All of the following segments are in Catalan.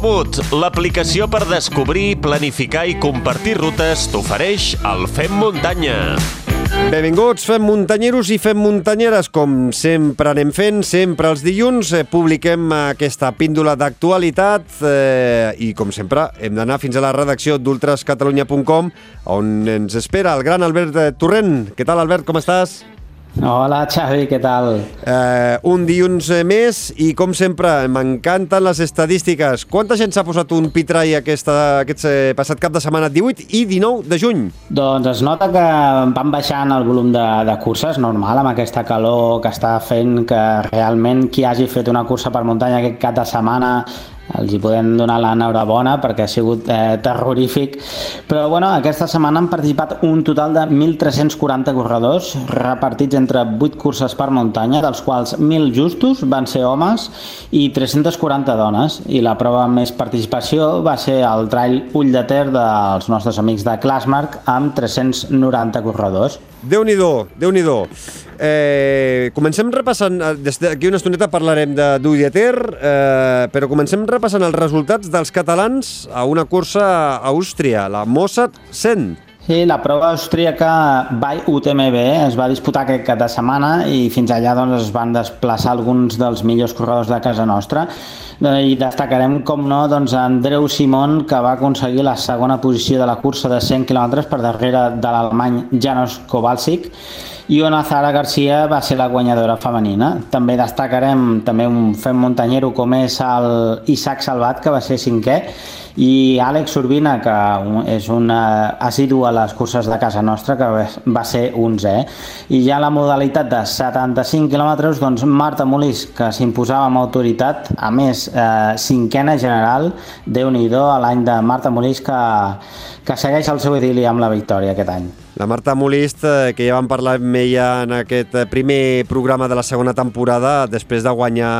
Komoot, l'aplicació per descobrir, planificar i compartir rutes t'ofereix el Fem Muntanya. Benvinguts, fem muntanyeros i fem muntanyeres. Com sempre anem fent, sempre els dilluns eh, publiquem aquesta píndola d'actualitat eh, i, com sempre, hem d'anar fins a la redacció d'ultrascatalunya.com on ens espera el gran Albert eh, Torrent. Què tal, Albert, com estàs? Hola, Xavi, què tal? Eh, un dilluns eh, més i, com sempre, m'encanten les estadístiques. Quanta gent s'ha posat un pitrai aquesta, aquest eh, passat cap de setmana 18 i 19 de juny? Doncs es nota que van baixant el volum de, de curses, normal, amb aquesta calor que està fent que realment qui hagi fet una cursa per muntanya aquest cap de setmana els hi podem donar l'enhorabona perquè ha sigut eh, terrorífic. Però bueno, aquesta setmana han participat un total de 1.340 corredors repartits entre 8 curses per muntanya, dels quals 1.000 justos van ser homes i 340 dones. I la prova amb més participació va ser el trail Ull de Ter dels nostres amics de Classmark amb 390 corredors. Déu-n'hi-do, déu nhi déu eh, Comencem repassant, eh, des d'aquí una estoneta parlarem de Ter, eh, però comencem repassant els resultats dels catalans a una cursa a Àustria, la Mossad 100. Sí, la prova austríaca by UTMB es va disputar aquest cap de setmana i fins allà doncs, es van desplaçar alguns dels millors corredors de casa nostra i destacarem, com no, doncs, Andreu Simon, que va aconseguir la segona posició de la cursa de 100 km per darrere de l'alemany Janos Kowalczyk i una Zara Garcia va ser la guanyadora femenina. També destacarem també un fem muntanyero com és el Isaac Salvat, que va ser cinquè, i Àlex Urbina, que és un assidu a les curses de casa nostra, que va ser 11è. I ja la modalitat de 75 quilòmetres, doncs Marta Molís, que s'imposava amb autoritat, a més, eh, cinquena general, déu nhi a l'any de Marta Molís, que, que segueix el seu idili amb la victòria aquest any. La Marta Molist, eh, que ja vam parlar amb ella en aquest eh, primer programa de la segona temporada, després de guanyar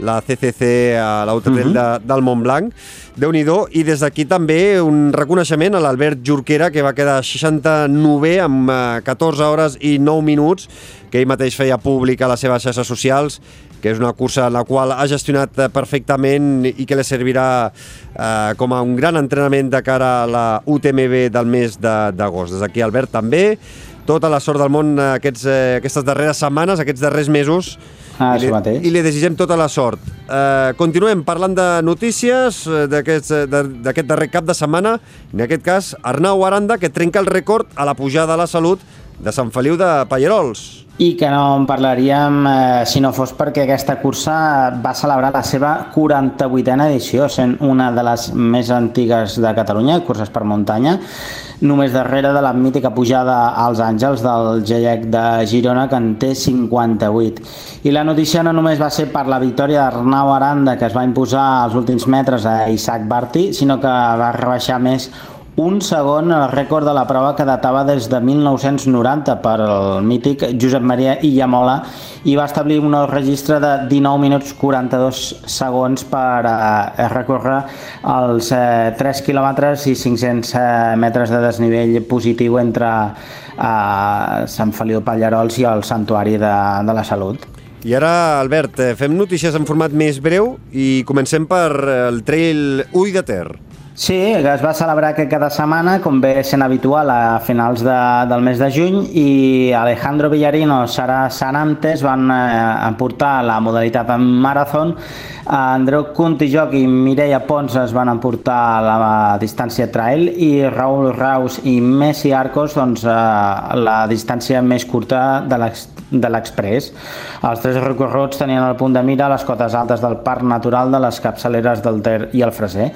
la CCC a l'Autotrail uh -huh. de, del Montblanc. déu nhi I des d'aquí també un reconeixement a l'Albert Jorquera, que va quedar 69 amb 14 hores i 9 minuts, que ell mateix feia públic a les seves xarxes socials que és una cursa en la qual ha gestionat eh, perfectament i que li servirà eh, com a un gran entrenament de cara a la UTMB del mes d'agost. Des d'aquí, Albert, també tota la sort del món aquests, eh, aquestes darreres setmanes, aquests darrers mesos, Ah, I, li, I li desitgem tota la sort. Eh, continuem parlant de notícies eh, d'aquest darrer cap de setmana. En aquest cas, Arnau Aranda, que trenca el rècord a la pujada a la salut de Sant Feliu de Pallerols i que no en parlaríem eh, si no fos perquè aquesta cursa va celebrar la seva 48a edició, sent una de les més antigues de Catalunya, curses per muntanya, només darrere de la mítica pujada als Àngels del GEC de Girona, que en té 58. I la notícia no només va ser per la victòria d'Arnau Aranda, que es va imposar als últims metres a Isaac Barti, sinó que va rebaixar més un segon el rècord de la prova que datava des de 1990 per el mític Josep Maria Illamola i va establir un nou registre de 19 minuts 42 segons per eh, recórrer els eh, 3 quilòmetres i 500 eh, metres de desnivell positiu entre eh, Sant Feliu Pallarols i el Santuari de, de la Salut. I ara, Albert, eh, fem notícies en format més breu i comencem per el trail Ull de Ter. Sí, que es va celebrar aquest cada setmana, com ve sent habitual a finals de, del mes de juny, i Alejandro Villarino, Sara Sanantes van eh, emportar la modalitat en maratón, Andreu Joc i Mireia Pons es van emportar la distància trail i Raül Raus i Messi Arcos doncs, eh, la distància més curta de l'express. Els tres recorreguts tenien el punt de mira les cotes altes del Parc Natural de les capçaleres del Ter i el Freser.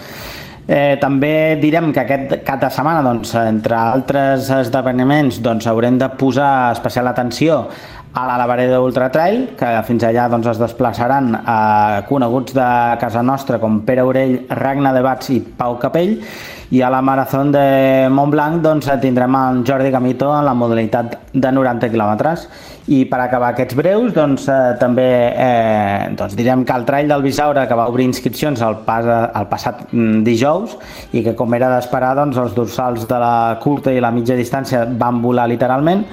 Eh, també direm que aquest cap de setmana, doncs, entre altres esdeveniments, doncs, haurem de posar especial atenció a la Lavareda Ultra Trail, que fins allà doncs, es desplaçaran a coneguts de casa nostra com Pere Orell, Ragna de Bats i Pau Capell, I a la Marató de Montblanc doncs, tindrem en Jordi Gamito en la modalitat de 90 quilòmetres. I per acabar aquests breus, doncs, eh, també eh, doncs, direm que el Trail del Bisaure, que va obrir inscripcions el, pas, el passat mm, dijous, i que com era d'esperar, doncs, els dorsals de la curta i la mitja distància van volar literalment,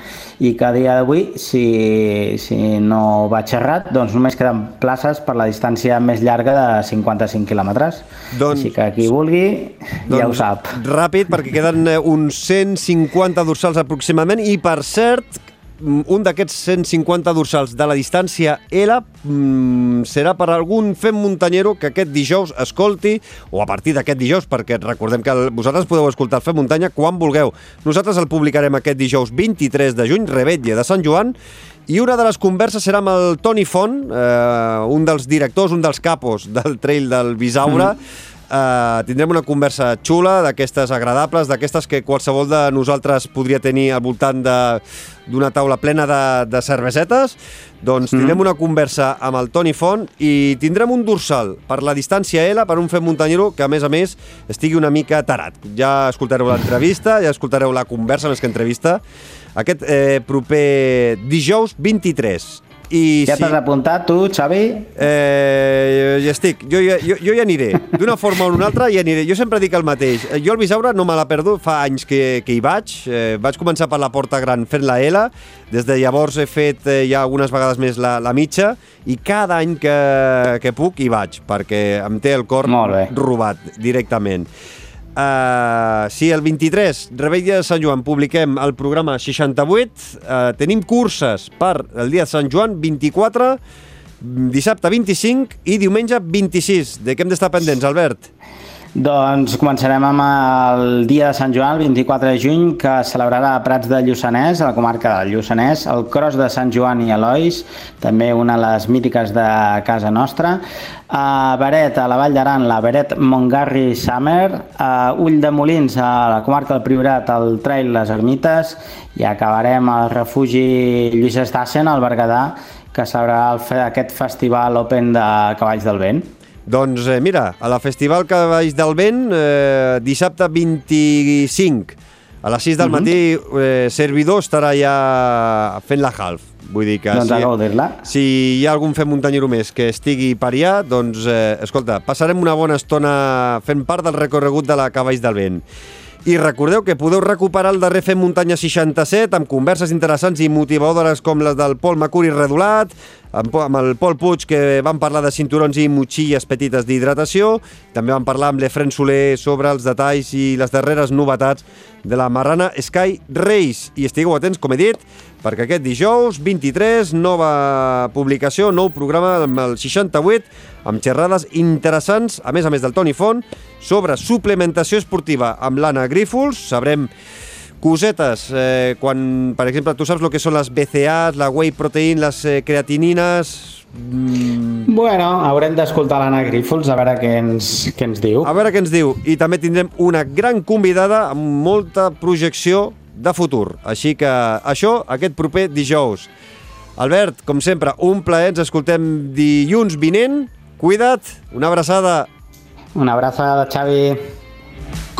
i que a dia d'avui, si, si no vaig errat, doncs només queden places per la distància més llarga de 55 quilòmetres. Doncs, Així que qui vulgui doncs, ja ho sap. Ràpid, perquè queden eh, uns 150 dorsals aproximadament, i per cert, Mm, un d'aquests 150 dorsals de la distància L mm, serà per algun fem muntanyero que aquest dijous escolti, o a partir d'aquest dijous, perquè recordem que vosaltres podeu escoltar el Fem Muntanya quan vulgueu. Nosaltres el publicarem aquest dijous 23 de juny, Rebetlle de Sant Joan, i una de les converses serà amb el Toni Font, eh, un dels directors, un dels capos del Trail del Bisaure, mm Uh, tindrem una conversa xula, d'aquestes agradables, d'aquestes que qualsevol de nosaltres podria tenir al voltant d'una taula plena de, de cervesetes. Doncs tindrem mm. una conversa amb el Toni Font i tindrem un dorsal per la distància L per un fem muntanyero que, a més a més, estigui una mica tarat. Ja escoltareu l'entrevista, ja escoltareu la conversa més que entrevista. Aquest eh, proper dijous 23 i ja si... t'has apuntat, tu, Xavi? Eh, ja estic. Jo, jo, jo ja aniré. D'una forma o una altra ja aniré. Jo sempre dic el mateix. Jo el Bisaure no me l'ha perdut. Fa anys que, que hi vaig. Eh, vaig començar per la Porta Gran fent la L. Des de llavors he fet eh, ja algunes vegades més la, la mitja i cada any que, que puc hi vaig perquè em té el cor robat directament. Uh, sí, el 23, Rebella de Sant Joan, publiquem el programa 68. Uh, tenim curses per el dia de Sant Joan, 24, dissabte 25 i diumenge 26. De què hem d'estar pendents, Albert? Doncs començarem amb el dia de Sant Joan, el 24 de juny, que celebrarà a Prats de Lluçanès, a la comarca del Lluçanès, el Cros de Sant Joan i Elois, també una de les mítiques de casa nostra, a Beret, a la Vall d'Aran, la Beret Montgarri Summer, a Ull de Molins, a la comarca del Priorat, el Trail Les Ermites, i acabarem al refugi Lluís Estassen, al Berguedà, que celebrarà aquest festival Open de Cavalls del Vent. Doncs eh, mira, a la Festival Cavalls del Vent, eh, dissabte 25, a les 6 del mhm. -huh. matí, eh, servidor estarà ja fent la half. Vull dir que doncs si, si hi ha algun fem muntanyero més que estigui per allà, doncs, eh, escolta, passarem una bona estona fent part del recorregut de la Cavalls del Vent. I recordeu que podeu recuperar el darrer Fem Muntanya 67 amb converses interessants i motivadores com les del Pol Macuri Redolat, amb, el Pol Puig, que van parlar de cinturons i motxilles petites d'hidratació. També van parlar amb l'Efren Soler sobre els detalls i les darreres novetats de la Marrana Sky Race. I estigueu atents, com he dit, perquè aquest dijous, 23, nova publicació, nou programa amb el 68, amb xerrades interessants, a més a més del Toni Font, sobre suplementació esportiva amb l'Anna Grífols. Sabrem cosetes, eh, quan, per exemple, tu saps el que són les BCAs, la whey protein, les eh, creatinines... Mm. Bueno, haurem d'escoltar l'Anna Grífols a veure què ens, què ens diu. A veure què ens diu. I també tindrem una gran convidada amb molta projecció de futur. Així que això, aquest proper dijous. Albert, com sempre, un plaer. Ens escoltem dilluns vinent. Cuida't. Una abraçada. Una abraçada, Xavi.